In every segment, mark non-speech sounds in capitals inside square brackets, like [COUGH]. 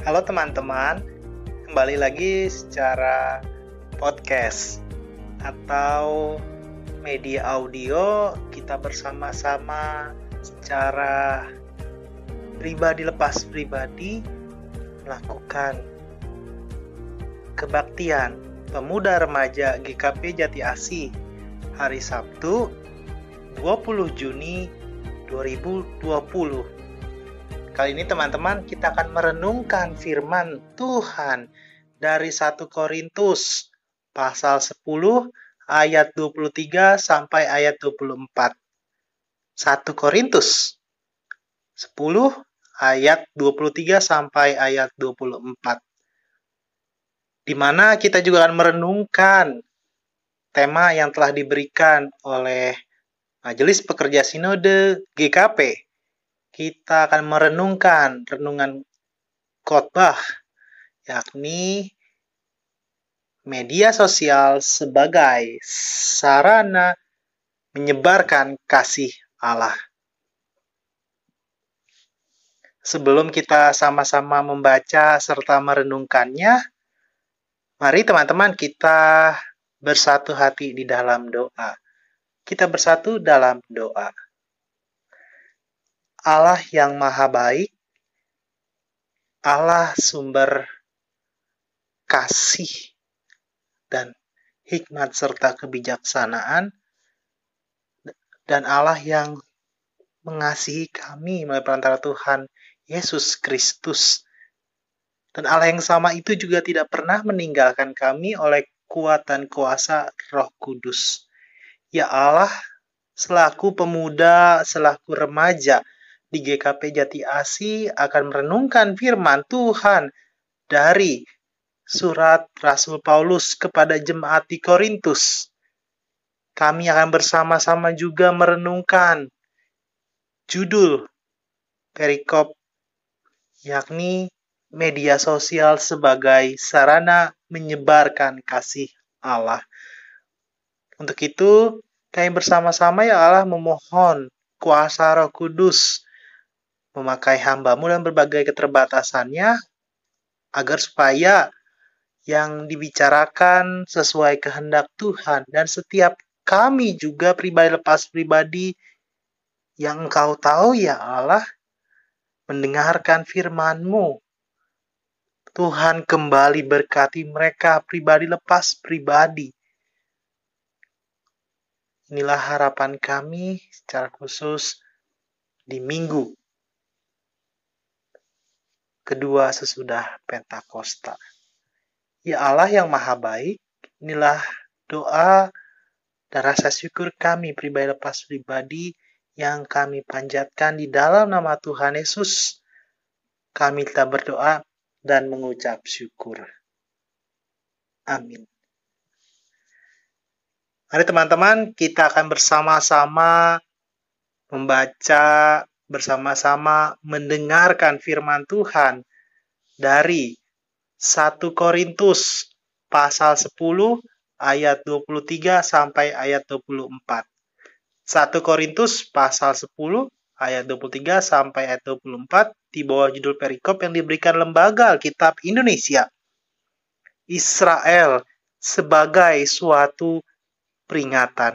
Halo teman-teman, kembali lagi secara podcast atau media audio kita bersama-sama secara pribadi lepas pribadi melakukan kebaktian pemuda remaja GKP Jati Asih hari Sabtu 20 Juni 2020. Kali ini teman-teman kita akan merenungkan firman Tuhan dari 1 Korintus pasal 10 ayat 23 sampai ayat 24. 1 Korintus 10 ayat 23 sampai ayat 24. Di mana kita juga akan merenungkan tema yang telah diberikan oleh Majelis Pekerja Sinode GKP. Kita akan merenungkan renungan khotbah yakni media sosial sebagai sarana menyebarkan kasih Allah. Sebelum kita sama-sama membaca serta merenungkannya, mari teman-teman kita bersatu hati di dalam doa. Kita bersatu dalam doa. Allah yang maha baik, Allah sumber kasih dan hikmat serta kebijaksanaan dan Allah yang mengasihi kami melalui perantara Tuhan Yesus Kristus. Dan Allah yang sama itu juga tidak pernah meninggalkan kami oleh kuatan kuasa Roh Kudus. Ya Allah, selaku pemuda, selaku remaja di GKP Jati Asi akan merenungkan firman Tuhan dari surat Rasul Paulus kepada jemaat di Korintus. Kami akan bersama-sama juga merenungkan judul perikop yakni media sosial sebagai sarana menyebarkan kasih Allah. Untuk itu, kami bersama-sama ya Allah memohon kuasa roh kudus memakai hambamu dan berbagai keterbatasannya agar supaya yang dibicarakan sesuai kehendak Tuhan dan setiap kami juga pribadi lepas pribadi yang engkau tahu ya Allah mendengarkan firman-Mu. Tuhan kembali berkati mereka pribadi lepas pribadi. Inilah harapan kami secara khusus di minggu kedua sesudah Pentakosta. Ya Allah yang maha baik, inilah doa dan rasa syukur kami pribadi lepas pribadi yang kami panjatkan di dalam nama Tuhan Yesus. Kami telah berdoa dan mengucap syukur. Amin. Mari teman-teman, kita akan bersama-sama membaca, bersama-sama mendengarkan firman Tuhan dari 1 Korintus pasal 10 ayat 23 sampai ayat 24. 1 Korintus pasal 10 ayat 23 sampai ayat 24 di bawah judul perikop yang diberikan Lembaga Alkitab Indonesia. Israel sebagai suatu peringatan.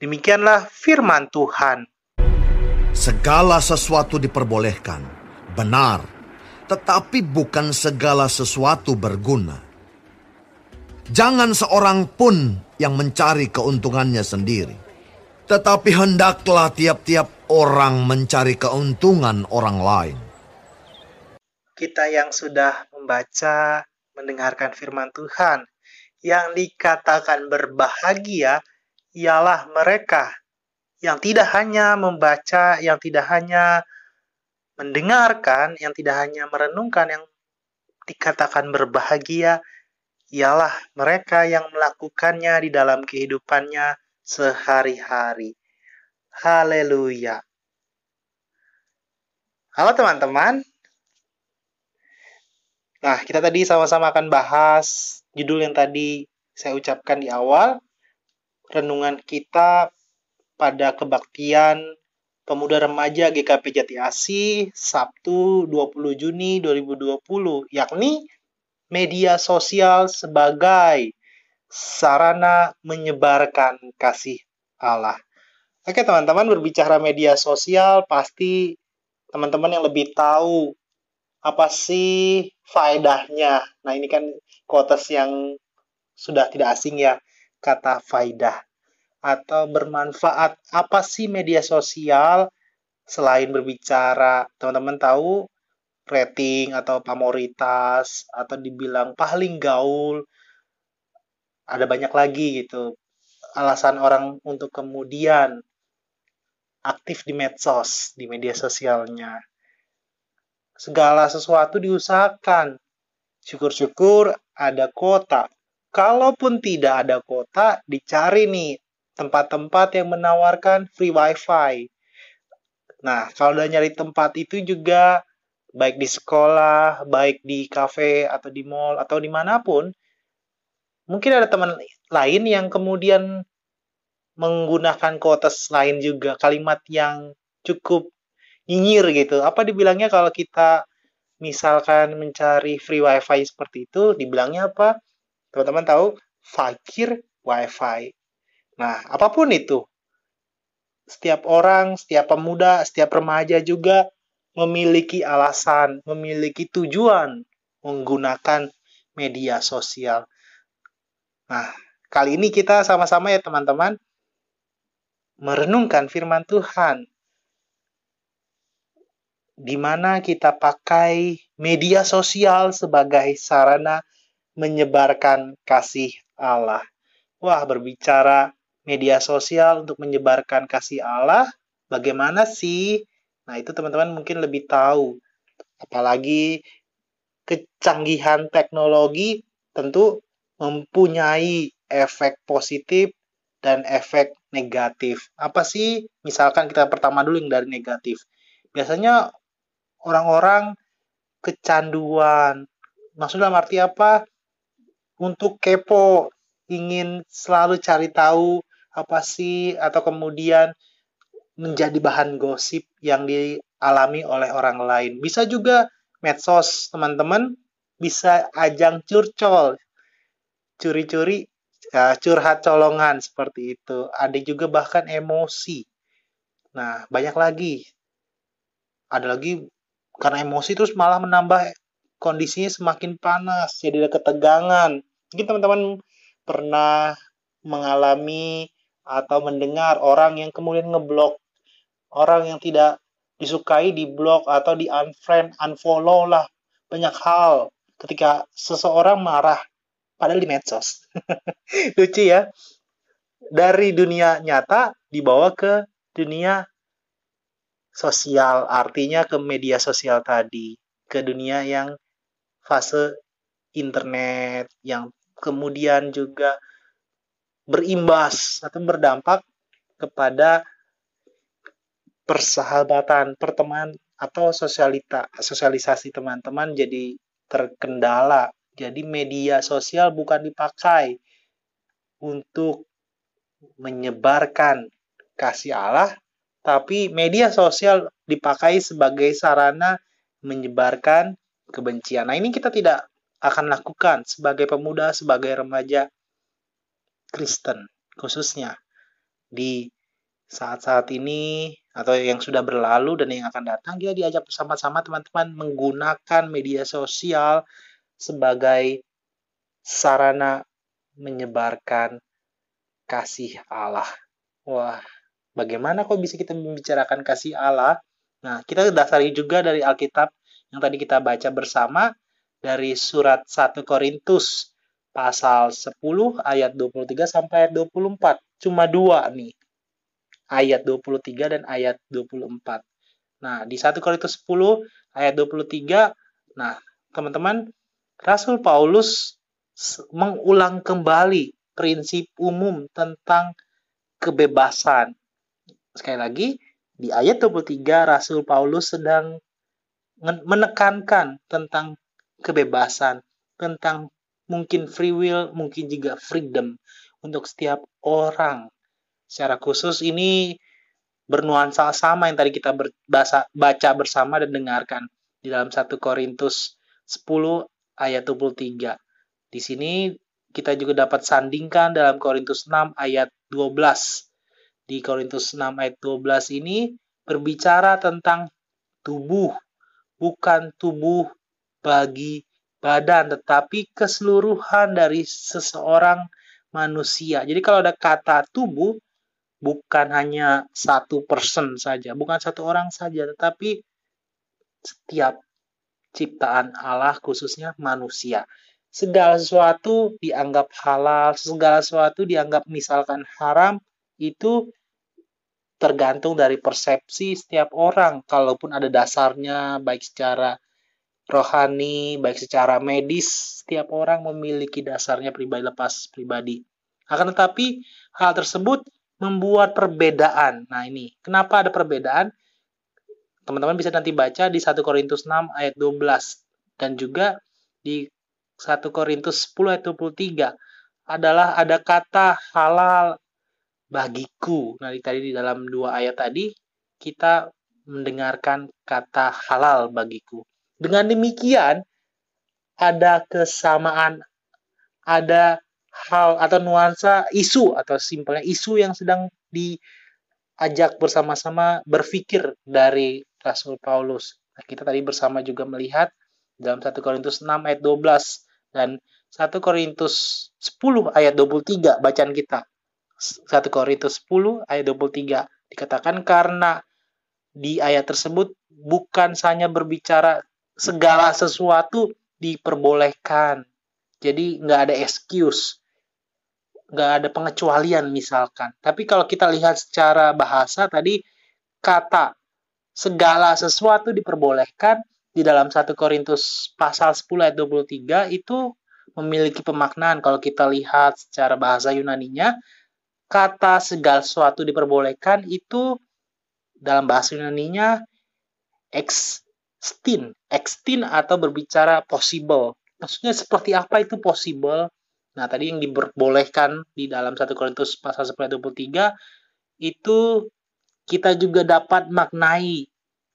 Demikianlah firman Tuhan. Segala sesuatu diperbolehkan, benar, tetapi bukan segala sesuatu berguna. Jangan seorang pun yang mencari keuntungannya sendiri, tetapi hendaklah tiap-tiap orang mencari keuntungan orang lain. Kita yang sudah membaca, mendengarkan firman Tuhan, yang dikatakan berbahagia ialah mereka yang tidak hanya membaca, yang tidak hanya mendengarkan, yang tidak hanya merenungkan, yang dikatakan berbahagia ialah mereka yang melakukannya di dalam kehidupannya sehari-hari. Haleluya. Halo teman-teman. Nah, kita tadi sama-sama akan bahas judul yang tadi saya ucapkan di awal. Renungan kita pada kebaktian Pemuda Remaja GKP Jati Asih Sabtu 20 Juni 2020 yakni media sosial sebagai sarana menyebarkan kasih Allah. Oke teman-teman berbicara media sosial pasti teman-teman yang lebih tahu apa sih faedahnya. Nah ini kan kotes yang sudah tidak asing ya kata faidah atau bermanfaat. Apa sih media sosial selain berbicara? Teman-teman tahu rating atau pamoritas atau dibilang paling gaul. Ada banyak lagi gitu. Alasan orang untuk kemudian aktif di medsos, di media sosialnya. Segala sesuatu diusahakan. Syukur-syukur ada kota. Kalaupun tidak ada kota, dicari nih tempat-tempat yang menawarkan free wifi. Nah, kalau udah nyari tempat itu juga baik di sekolah, baik di kafe atau di mall atau di mana pun, mungkin ada teman lain yang kemudian menggunakan quotes lain juga kalimat yang cukup nyinyir gitu. Apa dibilangnya kalau kita misalkan mencari free wifi seperti itu, dibilangnya apa? Teman-teman tahu fakir wifi. Nah, apa pun itu, setiap orang, setiap pemuda, setiap remaja juga memiliki alasan, memiliki tujuan menggunakan media sosial. Nah, kali ini kita sama-sama ya teman-teman merenungkan firman Tuhan di mana kita pakai media sosial sebagai sarana menyebarkan kasih Allah. Wah, berbicara media sosial untuk menyebarkan kasih Allah, bagaimana sih? Nah, itu teman-teman mungkin lebih tahu. Apalagi kecanggihan teknologi tentu mempunyai efek positif dan efek negatif. Apa sih? Misalkan kita pertama dulu yang dari negatif. Biasanya orang-orang kecanduan. Maksudnya arti apa? Untuk kepo, ingin selalu cari tahu apa sih atau kemudian menjadi bahan gosip yang dialami oleh orang lain. Bisa juga medsos, teman-teman, bisa ajang curcol, curi-curi, ya, curhat colongan seperti itu. Ada juga bahkan emosi. Nah, banyak lagi. Ada lagi karena emosi terus malah menambah kondisinya semakin panas, jadi ada ketegangan. Mungkin teman-teman pernah mengalami atau mendengar orang yang kemudian ngeblok orang yang tidak disukai di blok atau di unfriend, unfollow lah banyak hal ketika seseorang marah padahal di medsos. [LAUGHS] Lucu ya. Dari dunia nyata dibawa ke dunia sosial, artinya ke media sosial tadi, ke dunia yang fase internet yang kemudian juga berimbas atau berdampak kepada persahabatan, pertemanan atau sosialita, sosialisasi teman-teman jadi terkendala. Jadi media sosial bukan dipakai untuk menyebarkan kasih Allah, tapi media sosial dipakai sebagai sarana menyebarkan kebencian. Nah, ini kita tidak akan lakukan sebagai pemuda, sebagai remaja Kristen khususnya di saat-saat ini atau yang sudah berlalu dan yang akan datang kita diajak bersama-sama teman-teman menggunakan media sosial sebagai sarana menyebarkan kasih Allah. Wah, bagaimana kok bisa kita membicarakan kasih Allah? Nah, kita dasari juga dari Alkitab yang tadi kita baca bersama dari surat 1 Korintus pasal 10 ayat 23 sampai ayat 24. Cuma dua nih. Ayat 23 dan ayat 24. Nah, di 1 Korintus 10 ayat 23, nah, teman-teman, Rasul Paulus mengulang kembali prinsip umum tentang kebebasan. Sekali lagi, di ayat 23 Rasul Paulus sedang menekankan tentang kebebasan, tentang mungkin free will, mungkin juga freedom untuk setiap orang. Secara khusus ini bernuansa sama yang tadi kita berbahasa, baca bersama dan dengarkan di dalam 1 Korintus 10 ayat 23. Di sini kita juga dapat sandingkan dalam Korintus 6 ayat 12. Di Korintus 6 ayat 12 ini berbicara tentang tubuh, bukan tubuh bagi badan, tetapi keseluruhan dari seseorang manusia. Jadi kalau ada kata tubuh, bukan hanya satu person saja, bukan satu orang saja, tetapi setiap ciptaan Allah khususnya manusia. Segala sesuatu dianggap halal, segala sesuatu dianggap misalkan haram, itu tergantung dari persepsi setiap orang. Kalaupun ada dasarnya, baik secara rohani, baik secara medis, setiap orang memiliki dasarnya pribadi lepas pribadi. Akan tetapi, hal tersebut membuat perbedaan. Nah ini, kenapa ada perbedaan? Teman-teman bisa nanti baca di 1 Korintus 6 ayat 12 dan juga di 1 Korintus 10 ayat 23 adalah ada kata halal bagiku. Nah, tadi di dalam dua ayat tadi kita mendengarkan kata halal bagiku. Dengan demikian ada kesamaan, ada hal atau nuansa isu atau simpelnya isu yang sedang diajak bersama-sama berpikir dari Rasul Paulus. Nah, kita tadi bersama juga melihat dalam 1 Korintus 6 ayat 12 dan 1 Korintus 10 ayat 23 bacaan kita. 1 Korintus 10 ayat 23 dikatakan karena di ayat tersebut bukan hanya berbicara segala sesuatu diperbolehkan. Jadi nggak ada excuse, nggak ada pengecualian misalkan. Tapi kalau kita lihat secara bahasa tadi kata segala sesuatu diperbolehkan di dalam 1 Korintus pasal 10 ayat 23 itu memiliki pemaknaan kalau kita lihat secara bahasa Yunaninya kata segala sesuatu diperbolehkan itu dalam bahasa Yunaninya extin, extin atau berbicara possible. Maksudnya seperti apa itu possible? Nah, tadi yang diperbolehkan di dalam 1 Korintus pasal 10 ayat 23 itu kita juga dapat maknai,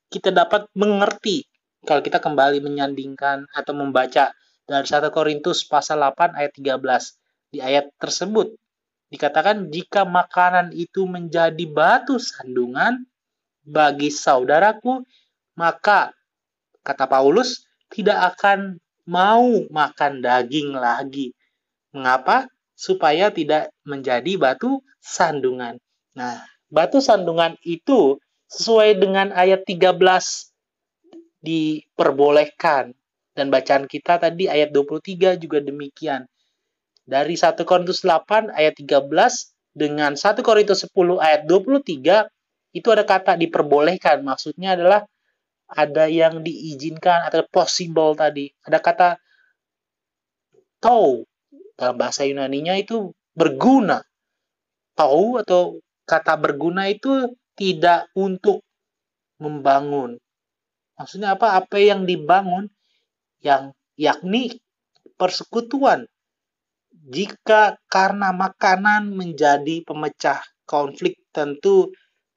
kita dapat mengerti kalau kita kembali menyandingkan atau membaca dari 1 Korintus pasal 8 ayat 13. Di ayat tersebut dikatakan jika makanan itu menjadi batu sandungan bagi saudaraku, maka kata Paulus tidak akan mau makan daging lagi. Mengapa? Supaya tidak menjadi batu sandungan. Nah, batu sandungan itu sesuai dengan ayat 13 diperbolehkan. Dan bacaan kita tadi ayat 23 juga demikian. Dari 1 Korintus 8 ayat 13 dengan 1 Korintus 10 ayat 23 itu ada kata diperbolehkan. Maksudnya adalah ada yang diizinkan atau possible tadi. Ada kata tau dalam bahasa Yunaninya itu berguna. Tau atau kata berguna itu tidak untuk membangun. Maksudnya apa? Apa yang dibangun yang yakni persekutuan. Jika karena makanan menjadi pemecah konflik tentu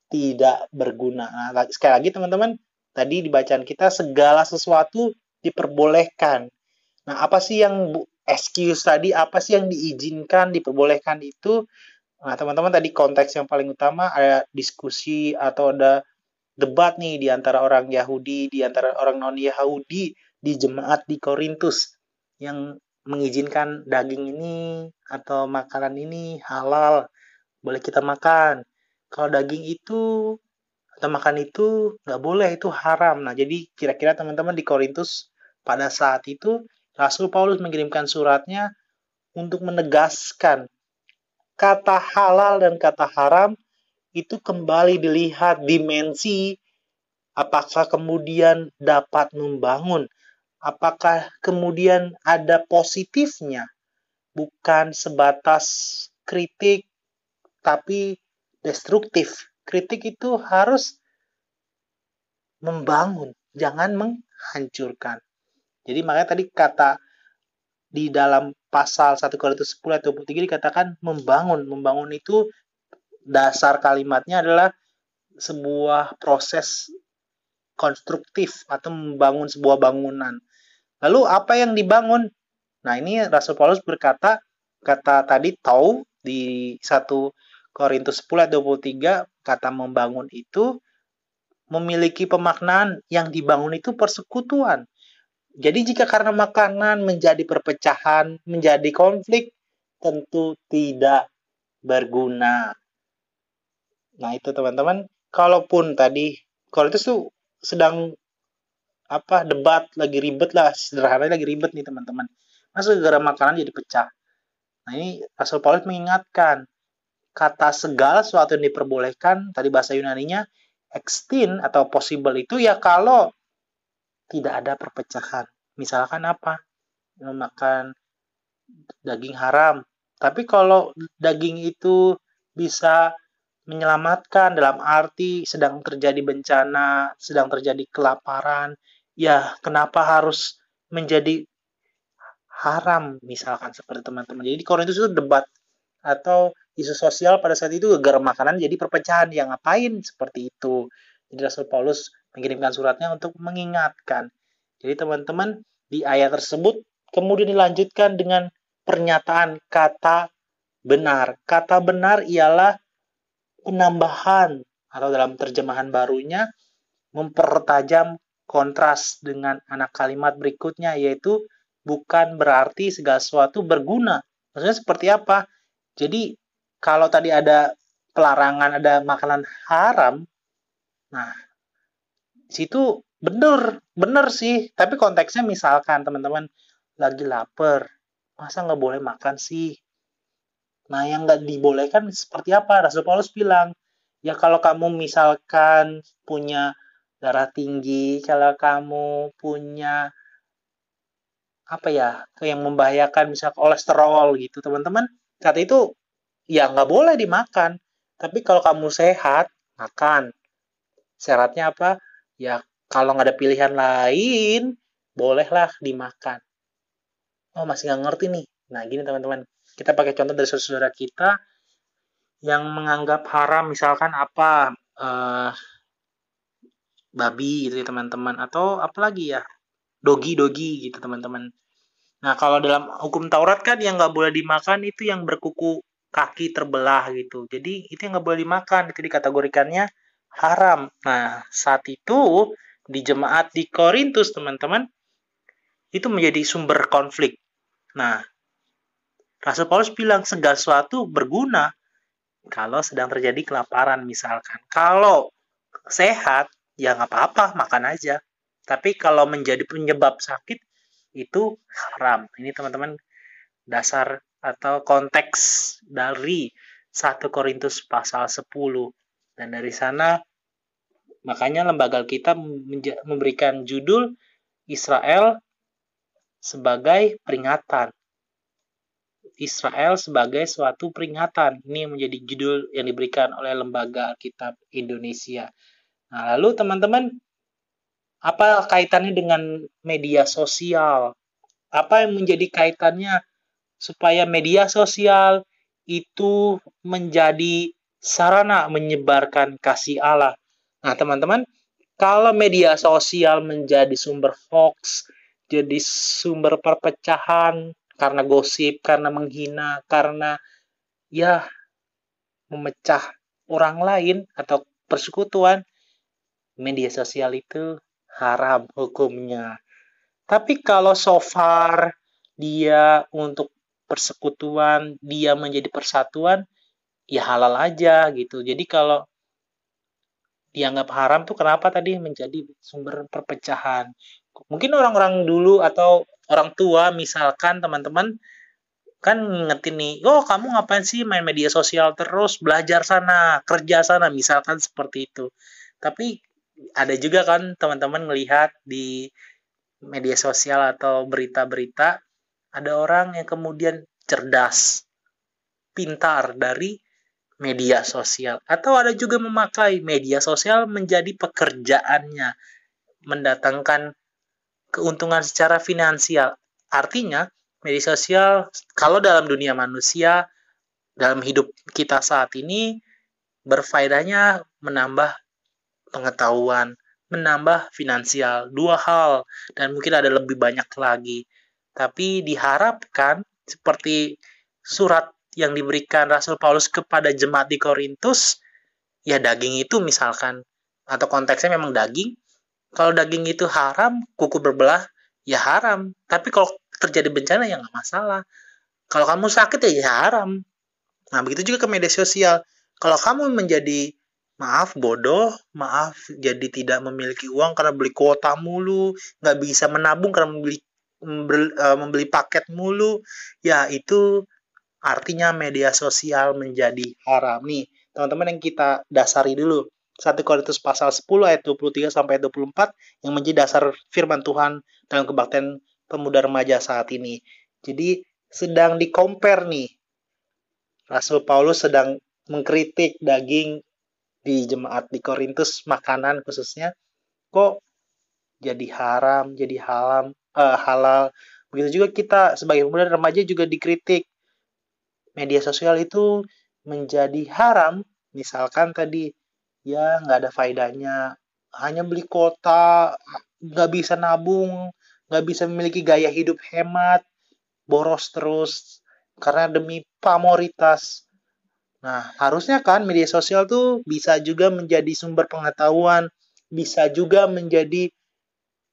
tidak berguna. Nah, sekali lagi teman-teman, tadi di bacaan kita segala sesuatu diperbolehkan. Nah, apa sih yang excuse tadi, apa sih yang diizinkan, diperbolehkan itu? Nah, teman-teman tadi konteks yang paling utama ada diskusi atau ada debat nih di antara orang Yahudi, di antara orang non-Yahudi di jemaat di Korintus yang mengizinkan daging ini atau makanan ini halal, boleh kita makan. Kalau daging itu makan itu nggak boleh, itu haram. Nah, jadi kira-kira teman-teman di Korintus pada saat itu Rasul Paulus mengirimkan suratnya untuk menegaskan kata halal dan kata haram itu kembali dilihat dimensi apakah kemudian dapat membangun, apakah kemudian ada positifnya, bukan sebatas kritik tapi destruktif. Kritik itu harus membangun, jangan menghancurkan. Jadi makanya tadi kata di dalam pasal 1 Korintus 10 ayat 23 dikatakan membangun. Membangun itu dasar kalimatnya adalah sebuah proses konstruktif atau membangun sebuah bangunan. Lalu apa yang dibangun? Nah, ini Rasul Paulus berkata kata tadi tau di 1 Korintus 10 ayat 23 kata membangun itu memiliki pemaknaan yang dibangun itu persekutuan. Jadi jika karena makanan menjadi perpecahan, menjadi konflik, tentu tidak berguna. Nah itu teman-teman, kalaupun tadi kalau itu sedang apa debat lagi ribet lah, sederhana lagi ribet nih teman-teman. Masa gara makanan jadi pecah. Nah ini Rasul Paulus mengingatkan kata segala sesuatu yang diperbolehkan tadi bahasa Yunaninya extin atau possible itu ya kalau tidak ada perpecahan. Misalkan apa? Memakan daging haram. Tapi kalau daging itu bisa menyelamatkan dalam arti sedang terjadi bencana, sedang terjadi kelaparan, ya kenapa harus menjadi haram misalkan seperti teman-teman. Jadi Korintus itu debat atau isu sosial pada saat itu gara makanan jadi perpecahan yang ngapain seperti itu. Jadi Rasul Paulus mengirimkan suratnya untuk mengingatkan. Jadi teman-teman di ayat tersebut kemudian dilanjutkan dengan pernyataan kata benar. Kata benar ialah penambahan atau dalam terjemahan barunya mempertajam kontras dengan anak kalimat berikutnya yaitu bukan berarti segala sesuatu berguna. Maksudnya seperti apa? Jadi kalau tadi ada pelarangan ada makanan haram, nah situ bener bener sih. Tapi konteksnya misalkan teman-teman lagi lapar, masa nggak boleh makan sih? Nah yang nggak dibolehkan seperti apa? Rasul Paulus bilang, ya kalau kamu misalkan punya darah tinggi, kalau kamu punya apa ya yang membahayakan misal kolesterol gitu teman-teman kata itu ya nggak boleh dimakan. Tapi kalau kamu sehat, makan. Syaratnya apa? Ya kalau nggak ada pilihan lain, bolehlah dimakan. Oh masih nggak ngerti nih. Nah gini teman-teman, kita pakai contoh dari saudara kita yang menganggap haram misalkan apa uh, babi gitu ya teman-teman atau apalagi ya dogi dogi gitu teman-teman. Nah kalau dalam hukum Taurat kan yang nggak boleh dimakan itu yang berkuku kaki terbelah gitu. Jadi itu yang nggak boleh dimakan, itu dikategorikannya haram. Nah, saat itu di jemaat di Korintus, teman-teman, itu menjadi sumber konflik. Nah, Rasul Paulus bilang segala sesuatu berguna kalau sedang terjadi kelaparan misalkan. Kalau sehat, ya nggak apa-apa, makan aja. Tapi kalau menjadi penyebab sakit, itu haram. Ini teman-teman dasar atau konteks dari 1 Korintus pasal 10 dan dari sana makanya lembaga kita memberikan judul Israel sebagai peringatan. Israel sebagai suatu peringatan. Ini menjadi judul yang diberikan oleh lembaga Alkitab Indonesia. Nah lalu teman-teman apa kaitannya dengan media sosial? Apa yang menjadi kaitannya supaya media sosial itu menjadi sarana menyebarkan kasih Allah. Nah, teman-teman, kalau media sosial menjadi sumber hoax, jadi sumber perpecahan karena gosip, karena menghina, karena ya memecah orang lain atau persekutuan, media sosial itu haram hukumnya. Tapi kalau so far dia untuk persekutuan, dia menjadi persatuan, ya halal aja gitu. Jadi kalau dianggap haram tuh kenapa tadi menjadi sumber perpecahan? Mungkin orang-orang dulu atau orang tua misalkan teman-teman kan ngetin nih, oh kamu ngapain sih main media sosial terus, belajar sana, kerja sana, misalkan seperti itu. Tapi ada juga kan teman-teman melihat di media sosial atau berita-berita ada orang yang kemudian cerdas, pintar dari media sosial. Atau ada juga memakai media sosial menjadi pekerjaannya, mendatangkan keuntungan secara finansial. Artinya, media sosial kalau dalam dunia manusia, dalam hidup kita saat ini, berfaedahnya menambah pengetahuan, menambah finansial. Dua hal dan mungkin ada lebih banyak lagi. Tapi diharapkan seperti surat yang diberikan Rasul Paulus kepada jemaat di Korintus, ya daging itu misalkan atau konteksnya memang daging. Kalau daging itu haram, kuku berbelah, ya haram. Tapi kalau terjadi bencana ya nggak masalah. Kalau kamu sakit ya, ya haram. Nah begitu juga ke media sosial. Kalau kamu menjadi maaf bodoh, maaf jadi tidak memiliki uang karena beli kuota mulu, nggak bisa menabung karena membeli membeli, uh, membeli paket mulu, ya itu artinya media sosial menjadi haram nih. Teman-teman yang kita dasari dulu. 1 Korintus pasal 10 ayat 23 sampai 24 yang menjadi dasar firman Tuhan dalam kebaktian pemuda remaja saat ini. Jadi sedang di compare nih. Rasul Paulus sedang mengkritik daging di jemaat di Korintus makanan khususnya kok jadi haram, jadi halam, uh, halal. Begitu juga kita sebagai pemuda remaja juga dikritik. Media sosial itu menjadi haram, misalkan tadi ya nggak ada faedahnya, hanya beli kota, nggak bisa nabung, nggak bisa memiliki gaya hidup hemat, boros terus karena demi pamoritas. Nah, harusnya kan media sosial tuh bisa juga menjadi sumber pengetahuan, bisa juga menjadi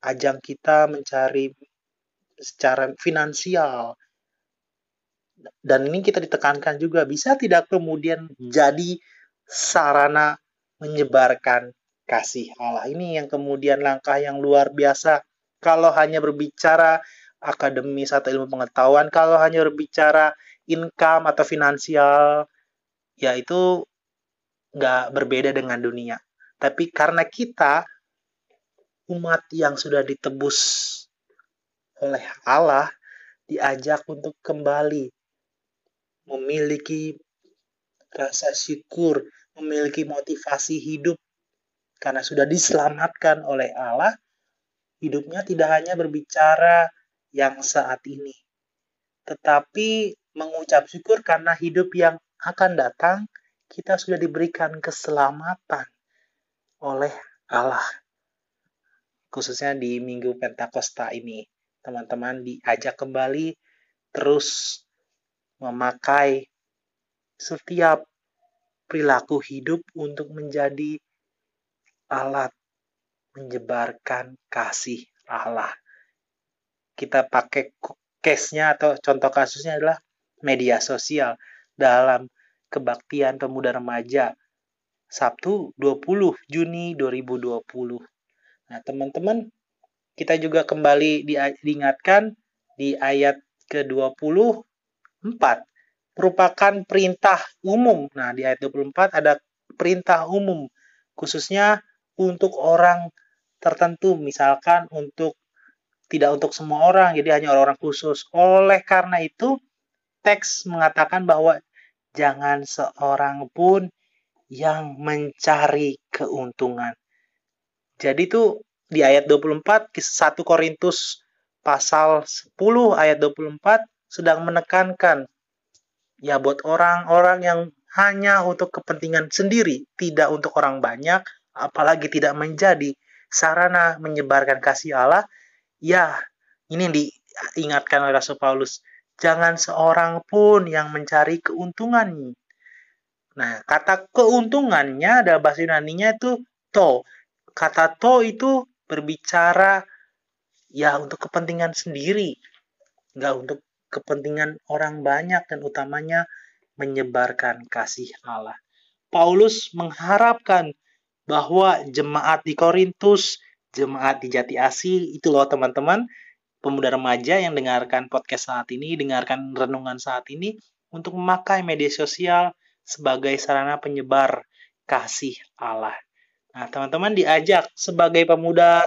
ajang kita mencari secara finansial. Dan ini kita ditekankan juga bisa tidak kemudian jadi sarana menyebarkan kasih Allah. Ini yang kemudian langkah yang luar biasa kalau hanya berbicara akademis atau ilmu pengetahuan, kalau hanya berbicara income atau finansial, ya itu nggak berbeda dengan dunia. Tapi karena kita umat yang sudah ditebus oleh Allah diajak untuk kembali memiliki rasa syukur, memiliki motivasi hidup karena sudah diselamatkan oleh Allah, hidupnya tidak hanya berbicara yang saat ini, tetapi mengucap syukur karena hidup yang akan datang, kita sudah diberikan keselamatan oleh Allah. Khususnya di Minggu Pentakosta ini, teman-teman diajak kembali terus memakai setiap perilaku hidup untuk menjadi alat menyebarkan kasih Allah. Kita pakai case-nya atau contoh kasusnya adalah media sosial dalam kebaktian pemuda remaja Sabtu 20 Juni 2020. Nah, teman-teman, kita juga kembali diingatkan di ayat ke-24 merupakan perintah umum. Nah, di ayat 24 ada perintah umum khususnya untuk orang tertentu, misalkan untuk tidak untuk semua orang, jadi hanya orang-orang khusus. Oleh karena itu, teks mengatakan bahwa jangan seorang pun yang mencari keuntungan. Jadi itu di ayat 24 1 Korintus pasal 10 ayat 24 sedang menekankan ya buat orang-orang yang hanya untuk kepentingan sendiri, tidak untuk orang banyak, apalagi tidak menjadi sarana menyebarkan kasih Allah, ya ini diingatkan oleh Rasul Paulus. Jangan seorang pun yang mencari keuntungan. Nah, kata keuntungannya adalah bahasa Yunani-nya itu to. Kata to itu berbicara ya untuk kepentingan sendiri, nggak untuk kepentingan orang banyak dan utamanya menyebarkan kasih Allah. Paulus mengharapkan bahwa jemaat di Korintus, jemaat di Jati Asih, itu loh teman-teman, pemuda remaja yang dengarkan podcast saat ini, dengarkan renungan saat ini, untuk memakai media sosial sebagai sarana penyebar kasih Allah. Nah, teman-teman diajak sebagai pemuda,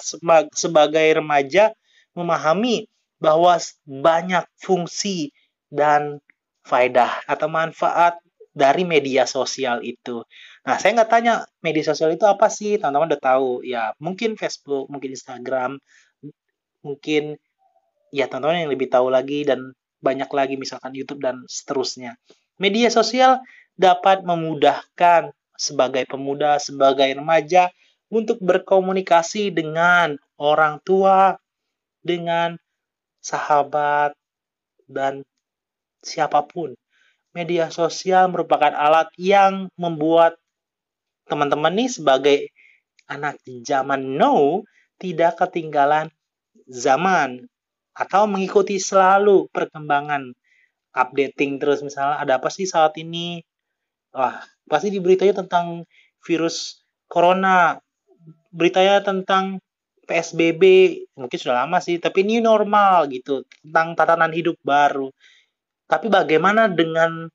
sebagai remaja, memahami bahwa banyak fungsi dan faedah atau manfaat dari media sosial itu. Nah, saya nggak tanya media sosial itu apa sih, teman-teman udah tahu. Ya, mungkin Facebook, mungkin Instagram, mungkin ya teman-teman yang lebih tahu lagi dan banyak lagi misalkan YouTube dan seterusnya. Media sosial dapat memudahkan sebagai pemuda, sebagai remaja untuk berkomunikasi dengan orang tua, dengan sahabat, dan siapa pun. Media sosial merupakan alat yang membuat teman-teman nih sebagai anak zaman now tidak ketinggalan zaman atau mengikuti selalu perkembangan updating terus misalnya ada apa sih saat ini wah pasti diberitanya tentang virus corona beritanya tentang PSBB mungkin sudah lama sih tapi ini normal gitu tentang tatanan hidup baru tapi bagaimana dengan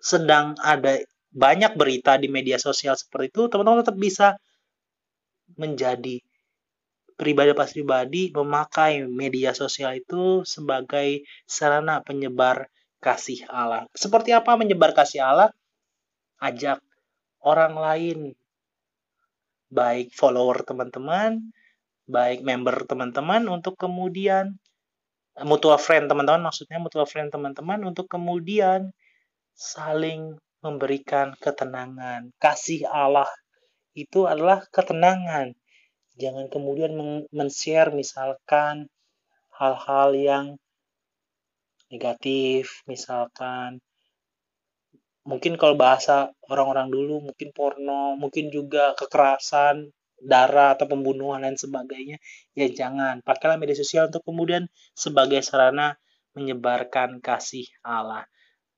sedang ada banyak berita di media sosial seperti itu teman-teman tetap bisa menjadi pribadi pas pribadi memakai media sosial itu sebagai sarana penyebar kasih Allah. Seperti apa menyebar kasih Allah? Ajak orang lain, baik follower teman-teman, baik member teman-teman untuk kemudian mutual friend teman-teman maksudnya mutual friend teman-teman untuk kemudian saling memberikan ketenangan. Kasih Allah itu adalah ketenangan. Jangan kemudian men-share misalkan hal-hal yang negatif, misalkan mungkin kalau bahasa orang-orang dulu mungkin porno, mungkin juga kekerasan, darah atau pembunuhan dan sebagainya, ya jangan. Pakailah media sosial untuk kemudian sebagai sarana menyebarkan kasih Allah.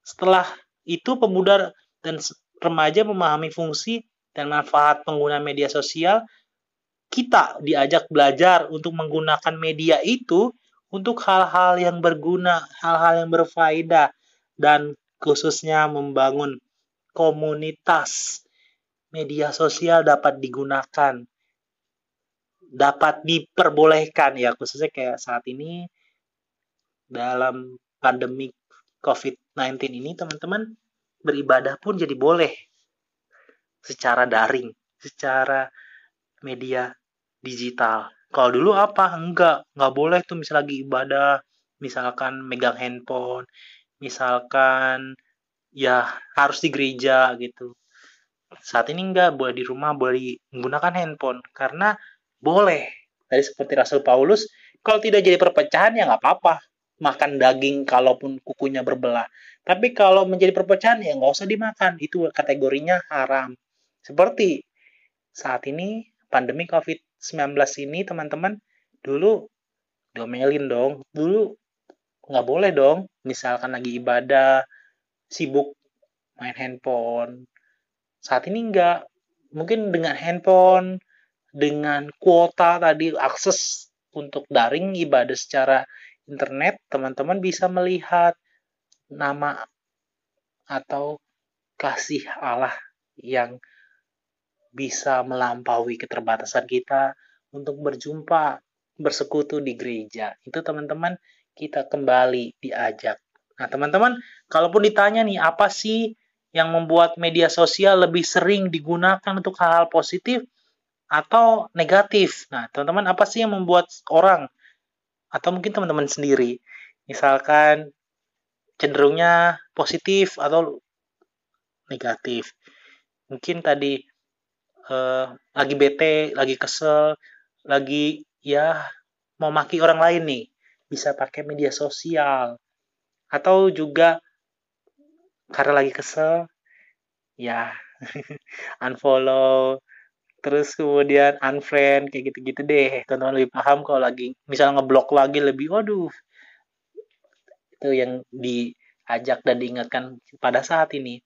Setelah itu pemuda dan remaja memahami fungsi dan manfaat pengguna media sosial, kita diajak belajar untuk menggunakan media itu untuk hal-hal yang berguna, hal-hal yang berfaedah, dan khususnya membangun komunitas. Media sosial dapat digunakan, dapat diperbolehkan ya, khususnya kayak saat ini dalam pandemi COVID-19 ini, teman-teman beribadah pun jadi boleh secara daring, secara media digital. Kalau dulu apa? Enggak, enggak boleh tuh misal lagi ibadah, misalkan megang handphone, misalkan ya harus di gereja gitu. Saat ini enggak, boleh di rumah, boleh menggunakan handphone karena boleh. Tadi seperti Rasul Paulus, kalau tidak jadi perpecahan ya nggak apa-apa. Makan daging kalaupun kukunya berbelah. Tapi kalau menjadi perpecahan ya nggak usah dimakan. Itu kategorinya haram. Seperti saat ini pandemi COVID 19 ini teman-teman dulu domelin dong dulu nggak boleh dong. Misalkan lagi ibadah sibuk main handphone. Saat ini nggak. Mungkin dengan handphone dengan kuota tadi akses untuk daring ibadah secara internet teman-teman bisa melihat nama atau kasih Allah yang bisa melampaui keterbatasan kita untuk berjumpa, bersekutu di gereja. Itu teman-teman kita kembali diajak. Nah, teman-teman, kalaupun ditanya nih, apa sih yang membuat media sosial lebih sering digunakan untuk hal-hal positif atau negatif? Nah, teman-teman, apa sih yang membuat orang atau mungkin teman-teman sendiri, misalkan cenderungnya positif atau negatif? Mungkin tadi uh, lagi bete, lagi kesel, lagi ya mau maki orang lain nih, bisa pakai media sosial. Atau juga karena lagi kesel, ya [LAUGHS] unfollow, terus kemudian unfriend kayak gitu-gitu deh. Teman-teman lebih paham kalau lagi misalnya ngeblok lagi lebih, waduh, itu yang diajak dan diingatkan pada saat ini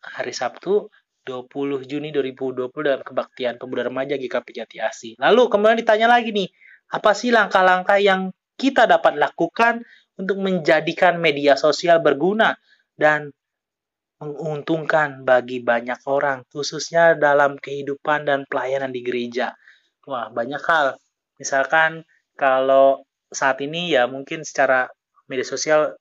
hari Sabtu 20 Juni 2020 dalam kebaktian pemuda remaja GKP Jati Asi. Lalu kemudian ditanya lagi nih, apa sih langkah-langkah yang kita dapat lakukan untuk menjadikan media sosial berguna dan menguntungkan bagi banyak orang, khususnya dalam kehidupan dan pelayanan di gereja. Wah, banyak hal. Misalkan kalau saat ini ya mungkin secara media sosial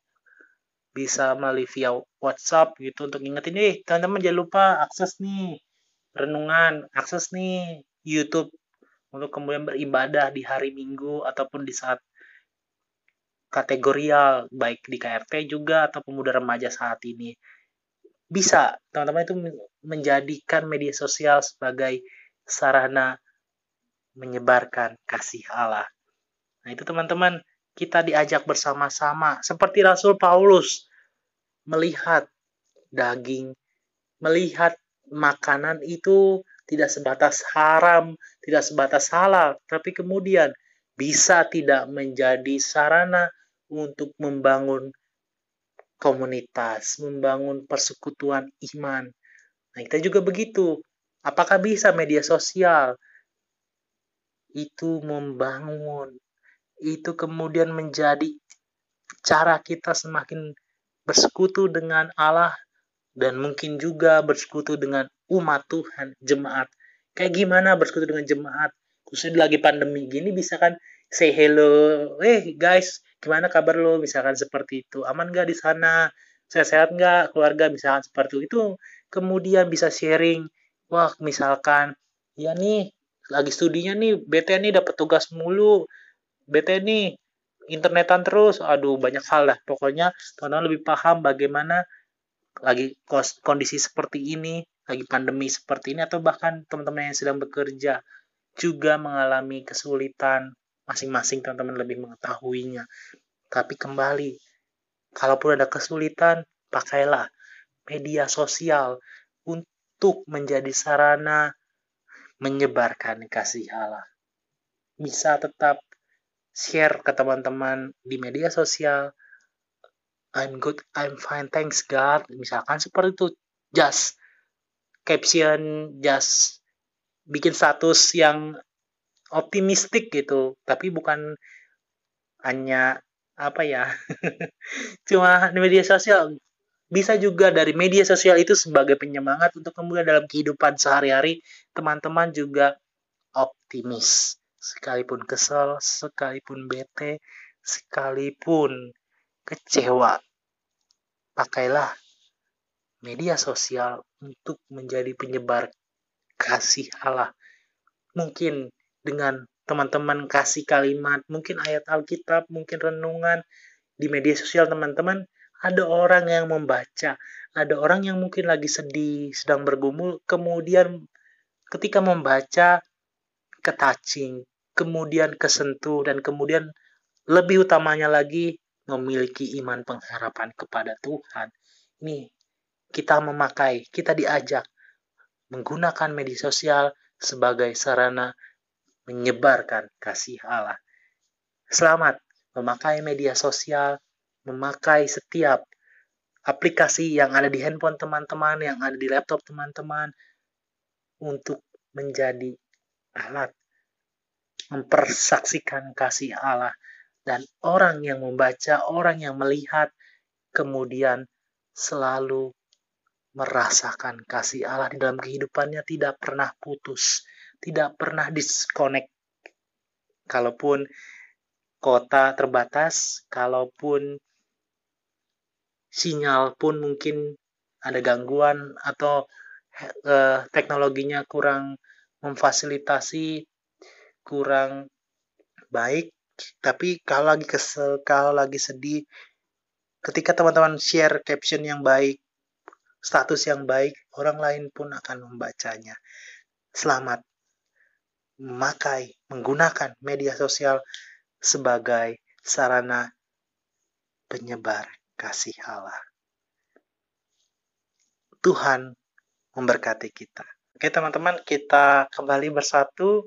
bisa melalui via WhatsApp gitu untuk ingetin nih teman-teman jangan lupa akses nih renungan, akses nih YouTube untuk kemudian beribadah di hari Minggu ataupun di saat kategorial baik di KRT juga atau pemuda remaja saat ini. Bisa teman-teman itu menjadikan media sosial sebagai sarana menyebarkan kasih Allah. Nah, itu teman-teman, kita diajak bersama-sama seperti Rasul Paulus melihat daging, melihat makanan itu tidak sebatas haram, tidak sebatas halal, tapi kemudian bisa tidak menjadi sarana untuk membangun komunitas, membangun persekutuan iman. Nah, kita juga begitu. Apakah bisa media sosial itu membangun, itu kemudian menjadi cara kita semakin bersekutu dengan Allah dan mungkin juga bersekutu dengan umat Tuhan, jemaat. Kayak gimana bersekutu dengan jemaat? Khususnya lagi pandemi gini bisa kan say hello, eh hey, guys, gimana kabar lo? Misalkan seperti itu. Aman gak di sana? Sehat-sehat nggak keluarga? Misalkan seperti itu. Kemudian bisa sharing. Wah, misalkan ya nih lagi studinya nih BT nih dapat tugas mulu BT nih internetan terus aduh banyak hal lah pokoknya teman-teman lebih paham bagaimana lagi kondisi seperti ini lagi pandemi seperti ini atau bahkan teman-teman yang sedang bekerja juga mengalami kesulitan masing-masing teman-teman lebih mengetahuinya tapi kembali kalaupun ada kesulitan pakailah media sosial untuk menjadi sarana menyebarkan kasih Allah. Bisa tetap share ke teman-teman di media sosial. I'm good, I'm fine, thanks God. Misalkan seperti itu, just caption, just bikin status yang optimistik gitu, tapi bukan hanya apa ya, [LAUGHS] cuma di media sosial. Bisa juga dari media sosial itu sebagai penyemangat untuk kemudian dalam kehidupan sehari-hari teman-teman juga optimis. Sekalipun kesel sekalipun bete sekalipun kecewa pakailah media sosial untuk menjadi penyebar kasih Allah. Mungkin dengan teman-teman kasih kalimat mungkin ayat Alkitab mungkin renungan di media sosial teman-teman ada orang yang membaca, ada orang yang mungkin lagi sedih, sedang bergumul, kemudian ketika membaca ketaching, kemudian kesentuh, dan kemudian lebih utamanya lagi memiliki iman pengharapan kepada Tuhan. Ini kita memakai, kita diajak menggunakan media sosial sebagai sarana menyebarkan kasih Allah. Selamat memakai media sosial memakai setiap aplikasi yang ada di handphone teman-teman, yang ada di laptop teman-teman untuk menjadi alat mempersaksikan kasih Allah dan orang yang membaca, orang yang melihat kemudian selalu merasakan kasih Allah di dalam kehidupannya tidak pernah putus, tidak pernah disconnect. Kalaupun kota terbatas, kalaupun sinyal pun mungkin ada gangguan atau uh, teknologinya kurang memfasilitasi kurang baik tapi kalau lagi kesel kalau lagi sedih ketika teman-teman share caption yang baik status yang baik orang lain pun akan membacanya selamat memakai menggunakan media sosial sebagai sarana penyebar kasih Allah. Tuhan memberkati kita. Oke teman-teman, kita kembali bersatu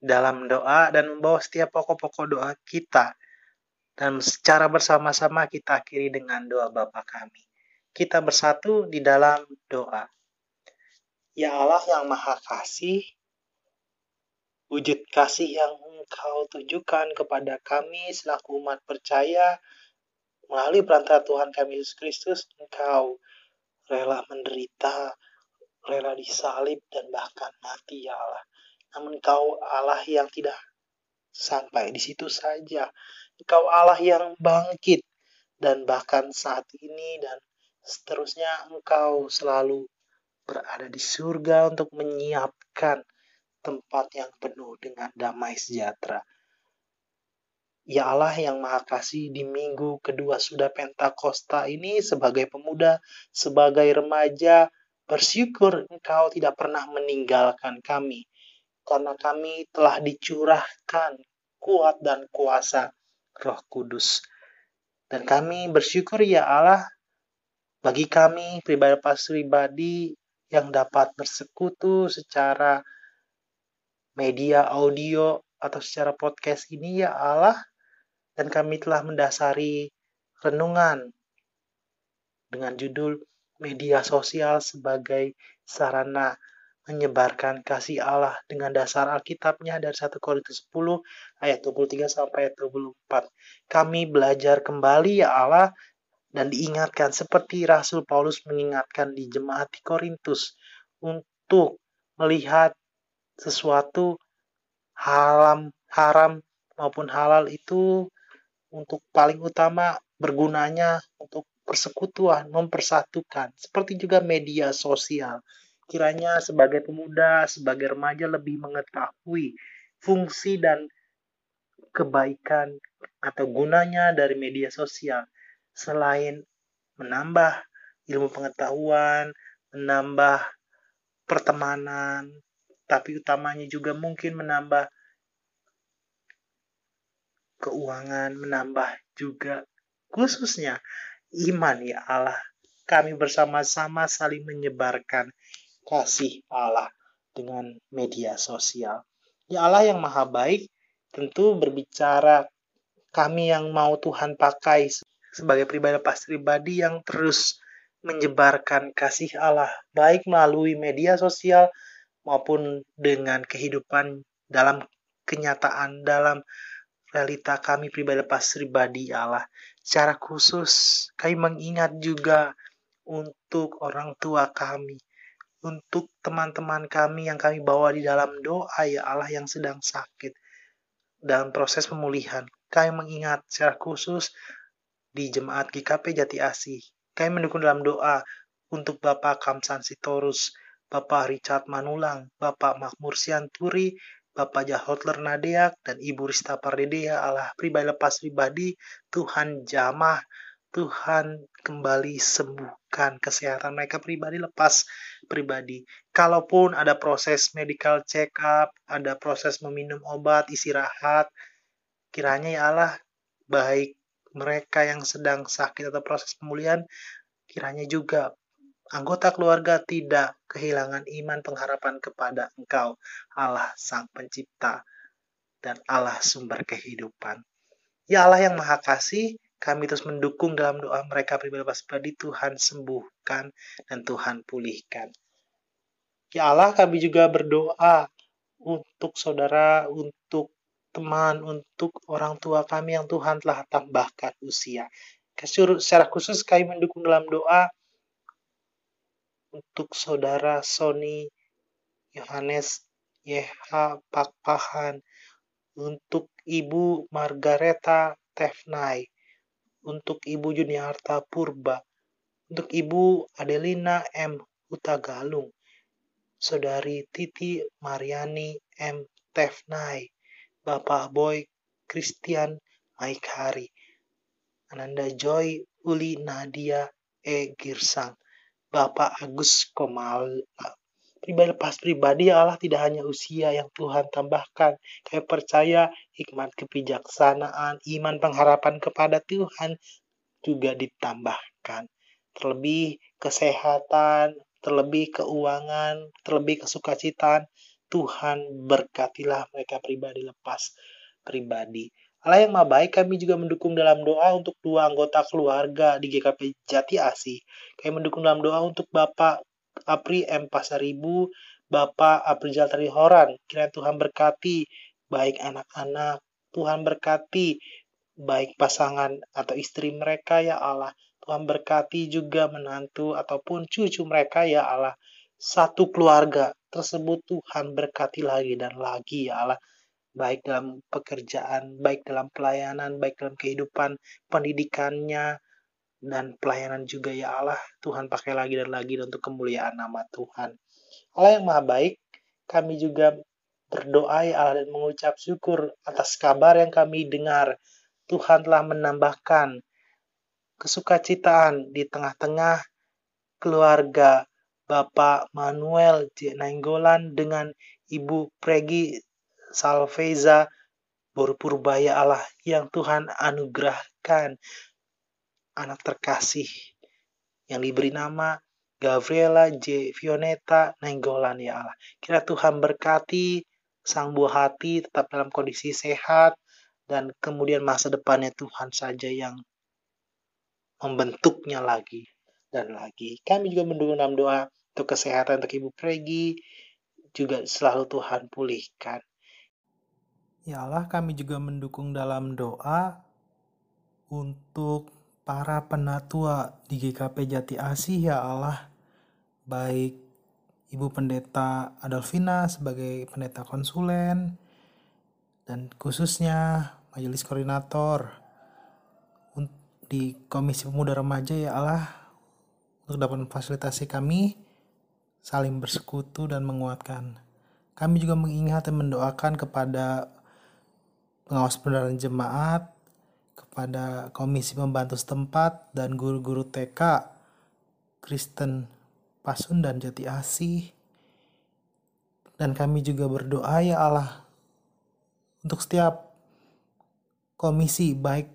dalam doa dan membawa setiap pokok-pokok doa kita. Dan secara bersama-sama kita akhiri dengan doa Bapa kami. Kita bersatu di dalam doa. Ya Allah yang Maha Kasih, wujud kasih yang Engkau tujukan kepada kami selaku umat percaya, Melalui perantara Tuhan kami Yesus Kristus, Engkau rela menderita, rela disalib, dan bahkan mati ya Allah. Namun Engkau Allah yang tidak sampai di situ saja. Engkau Allah yang bangkit, dan bahkan saat ini dan seterusnya Engkau selalu berada di surga untuk menyiapkan tempat yang penuh dengan damai sejahtera. Ya Allah yang Maha Kasih di minggu kedua sudah Pentakosta ini sebagai pemuda, sebagai remaja, bersyukur Engkau tidak pernah meninggalkan kami. karena kami telah dicurahkan kuat dan kuasa Roh Kudus. Dan kami bersyukur ya Allah bagi kami pribadi pas pribadi yang dapat bersekutu secara media audio atau secara podcast ini ya Allah dan kami telah mendasari renungan dengan judul media sosial sebagai sarana menyebarkan kasih Allah dengan dasar Alkitabnya dari 1 Korintus 10 ayat 23 sampai ayat 24. Kami belajar kembali ya Allah dan diingatkan seperti Rasul Paulus mengingatkan di jemaat di Korintus untuk melihat sesuatu haram haram maupun halal itu untuk paling utama bergunanya untuk persekutuan, mempersatukan, seperti juga media sosial. Kiranya sebagai pemuda, sebagai remaja lebih mengetahui fungsi dan kebaikan atau gunanya dari media sosial selain menambah ilmu pengetahuan, menambah pertemanan, tapi utamanya juga mungkin menambah keuangan, menambah juga khususnya iman ya Allah. Kami bersama-sama saling menyebarkan kasih Allah dengan media sosial. Ya Allah yang maha baik tentu berbicara kami yang mau Tuhan pakai sebagai pribadi lepas pribadi yang terus menyebarkan kasih Allah baik melalui media sosial maupun dengan kehidupan dalam kenyataan dalam realita kami pribadi lepas pribadi Allah. Secara khusus kami mengingat juga untuk orang tua kami untuk teman-teman kami yang kami bawa di dalam doa ya Allah yang sedang sakit dalam proses pemulihan. Kami mengingat secara khusus di jemaat GKP Jati Asih. Kami mendukung dalam doa untuk Bapak Kamsan Sitorus, Bapak Richard Manulang, Bapak Makmur Sianturi, Bapak Jahotler Nadeak, dan Ibu Rista Pardedea Allah pribadi lepas pribadi, Tuhan jamah, Tuhan kembali sembuhkan kesehatan mereka pribadi lepas pribadi. Kalaupun ada proses medical check up, ada proses meminum obat, istirahat, kiranya ya Allah baik mereka yang sedang sakit atau proses pemulihan, kiranya juga anggota keluarga tidak kehilangan iman pengharapan kepada Engkau, Allah Sang Pencipta dan Allah sumber kehidupan. Ya Allah yang Maha Kasih, kami terus mendukung dalam doa mereka pribadi Tuhan sembuhkan dan Tuhan pulihkan. Ya Allah, kami juga berdoa untuk saudara, untuk teman, untuk orang tua kami yang Tuhan telah tambahkan usia. Secara khusus kami mendukung dalam doa untuk saudara Sony Yohanes YH Pakpahan, untuk Ibu Margareta Tefnai, untuk Ibu Juniarta Purba, untuk Ibu Adelina M. Utagalung, Saudari Titi Mariani M. Tefnai, Bapak Boy Christian Maikari, Ananda Joy Uli Nadia E. Girsang, Bapak Agus Komal pribadi lepas pribadi Allah tidak hanya usia yang Tuhan tambahkan. Kami percaya hikmat kebijaksanaan, iman pengharapan kepada Tuhan juga ditambahkan. Terlebih kesehatan, terlebih keuangan, terlebih kesukacitaan, Tuhan berkatilah mereka pribadi lepas pribadi. Allah yang maha baik, kami juga mendukung dalam doa untuk dua anggota keluarga di GKP Jati Asih. Kami mendukung dalam doa untuk Bapak Apri M. Pasaribu, Bapak Apri Jaltari Horan. Kiranya Tuhan berkati baik anak-anak, Tuhan berkati baik pasangan atau istri mereka ya Allah. Tuhan berkati juga menantu ataupun cucu mereka ya Allah. Satu keluarga tersebut Tuhan berkati lagi dan lagi ya Allah. Baik dalam pekerjaan, baik dalam pelayanan, baik dalam kehidupan pendidikannya, dan pelayanan juga ya Allah. Tuhan pakai lagi dan lagi untuk kemuliaan nama Tuhan. Allah yang maha baik, kami juga berdoa ya Allah dan mengucap syukur atas kabar yang kami dengar. Tuhan telah menambahkan kesukacitaan di tengah-tengah keluarga Bapak Manuel J. Nainggolan dengan Ibu Pregi Salveza berpurbaya Allah yang Tuhan anugerahkan anak terkasih yang diberi nama Gabriela J. Fioneta Nainggolan ya Allah. Kira Tuhan berkati sang buah hati tetap dalam kondisi sehat dan kemudian masa depannya Tuhan saja yang membentuknya lagi dan lagi. Kami juga mendukung dalam doa untuk kesehatan untuk Ibu Pregi, juga selalu Tuhan pulihkan. Ya Allah, kami juga mendukung dalam doa untuk para penatua di GKP Jati Asih ya Allah, baik Ibu Pendeta Adolfina sebagai pendeta konsulen, dan khususnya Majelis Koordinator di Komisi Pemuda Remaja ya Allah, untuk dapat memfasilitasi kami saling bersekutu dan menguatkan. Kami juga mengingat dan mendoakan kepada pengawas pendarahan jemaat, kepada komisi pembantu setempat dan guru-guru TK Kristen Pasundan Jati Asih. Dan kami juga berdoa ya Allah untuk setiap komisi baik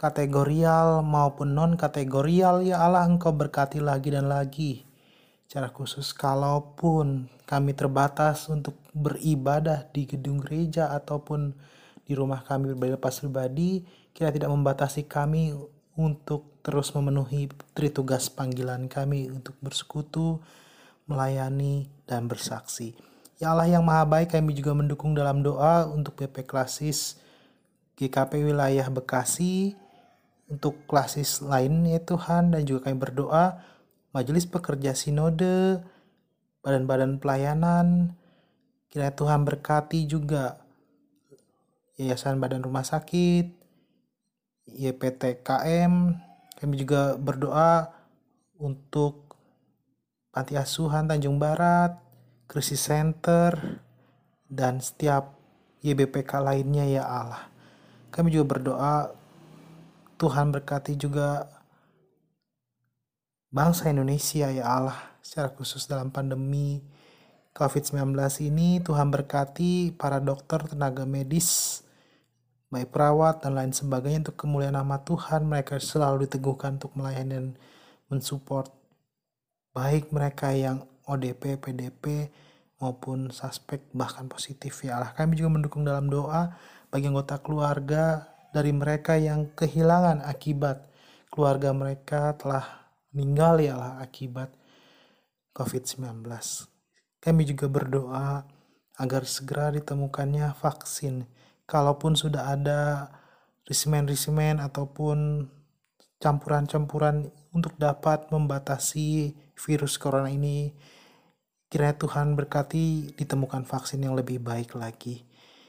kategorial maupun non kategorial ya Allah engkau berkati lagi dan lagi secara khusus kalaupun kami terbatas untuk beribadah di gedung gereja ataupun di rumah kami lepas pribadi, kira tidak membatasi kami untuk terus memenuhi tugas panggilan kami untuk bersekutu, melayani, dan bersaksi. Ya Allah yang maha baik kami juga mendukung dalam doa untuk BP Klasis GKP wilayah Bekasi, untuk klasis lain ya Tuhan, dan juga kami berdoa majelis pekerja sinode, badan-badan pelayanan, kiranya Tuhan berkati juga Yayasan Badan Rumah Sakit, YPTKM, kami juga berdoa untuk Panti Asuhan Tanjung Barat, Krisis Center, dan setiap YBPK lainnya ya Allah. Kami juga berdoa Tuhan berkati juga bangsa Indonesia ya Allah secara khusus dalam pandemi COVID-19 ini Tuhan berkati para dokter, tenaga medis, baik perawat dan lain sebagainya untuk kemuliaan nama Tuhan mereka selalu diteguhkan untuk melayani dan mensupport baik mereka yang ODP, PDP maupun suspek bahkan positif ya Allah kami juga mendukung dalam doa bagi anggota keluarga dari mereka yang kehilangan akibat keluarga mereka telah meninggal ya Allah akibat COVID-19. Kami juga berdoa agar segera ditemukannya vaksin. Kalaupun sudah ada resimen-resimen ataupun campuran-campuran untuk dapat membatasi virus corona ini, kiranya Tuhan berkati ditemukan vaksin yang lebih baik lagi.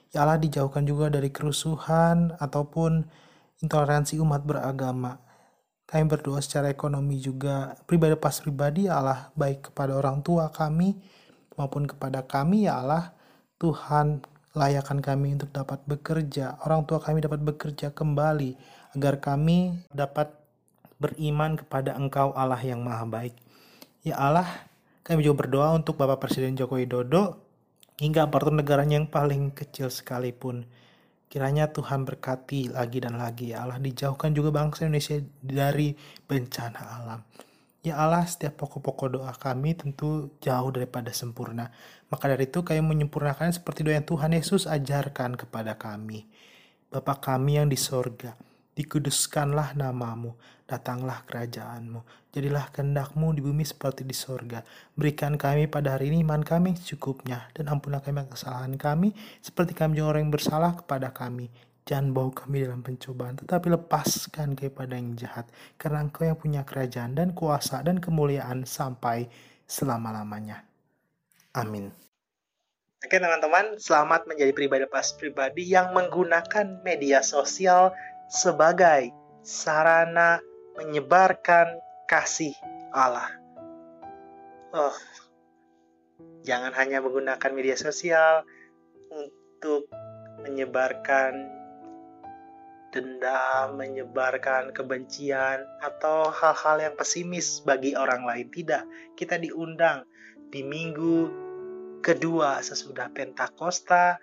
Ya Allah dijauhkan juga dari kerusuhan ataupun intoleransi umat beragama kami berdoa secara ekonomi juga pribadi pas pribadi ya Allah baik kepada orang tua kami maupun kepada kami ya Allah Tuhan layakan kami untuk dapat bekerja orang tua kami dapat bekerja kembali agar kami dapat beriman kepada Engkau Allah yang maha baik ya Allah kami juga berdoa untuk Bapak Presiden Joko Widodo hingga aparatur negaranya yang paling kecil sekalipun Kiranya Tuhan berkati lagi dan lagi ya Allah dijauhkan juga bangsa Indonesia dari bencana alam. Ya Allah, setiap pokok-pokok doa kami tentu jauh daripada sempurna. Maka dari itu kami menyempurnakan seperti doa yang Tuhan Yesus ajarkan kepada kami. Bapa kami yang di sorga, dikuduskanlah namamu, datanglah kerajaanmu, jadilah kehendakmu di bumi seperti di sorga. Berikan kami pada hari ini iman kami secukupnya, dan ampunlah kami kesalahan kami, seperti kami juga orang yang bersalah kepada kami. Jangan bawa kami dalam pencobaan, tetapi lepaskan kepada yang jahat, karena engkau yang punya kerajaan dan kuasa dan kemuliaan sampai selama-lamanya. Amin. Oke teman-teman, selamat menjadi pribadi lepas pribadi yang menggunakan media sosial sebagai sarana menyebarkan kasih Allah. Oh, jangan hanya menggunakan media sosial untuk menyebarkan dendam, menyebarkan kebencian, atau hal-hal yang pesimis bagi orang lain. Tidak, kita diundang di minggu kedua sesudah Pentakosta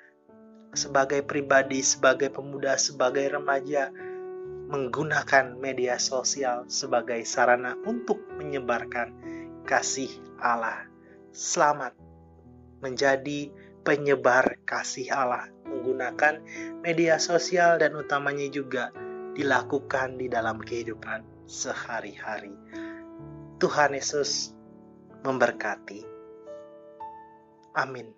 sebagai pribadi, sebagai pemuda, sebagai remaja menggunakan media sosial sebagai sarana untuk menyebarkan kasih Allah. Selamat menjadi penyebar kasih Allah menggunakan media sosial dan utamanya juga dilakukan di dalam kehidupan sehari-hari. Tuhan Yesus memberkati. Amin.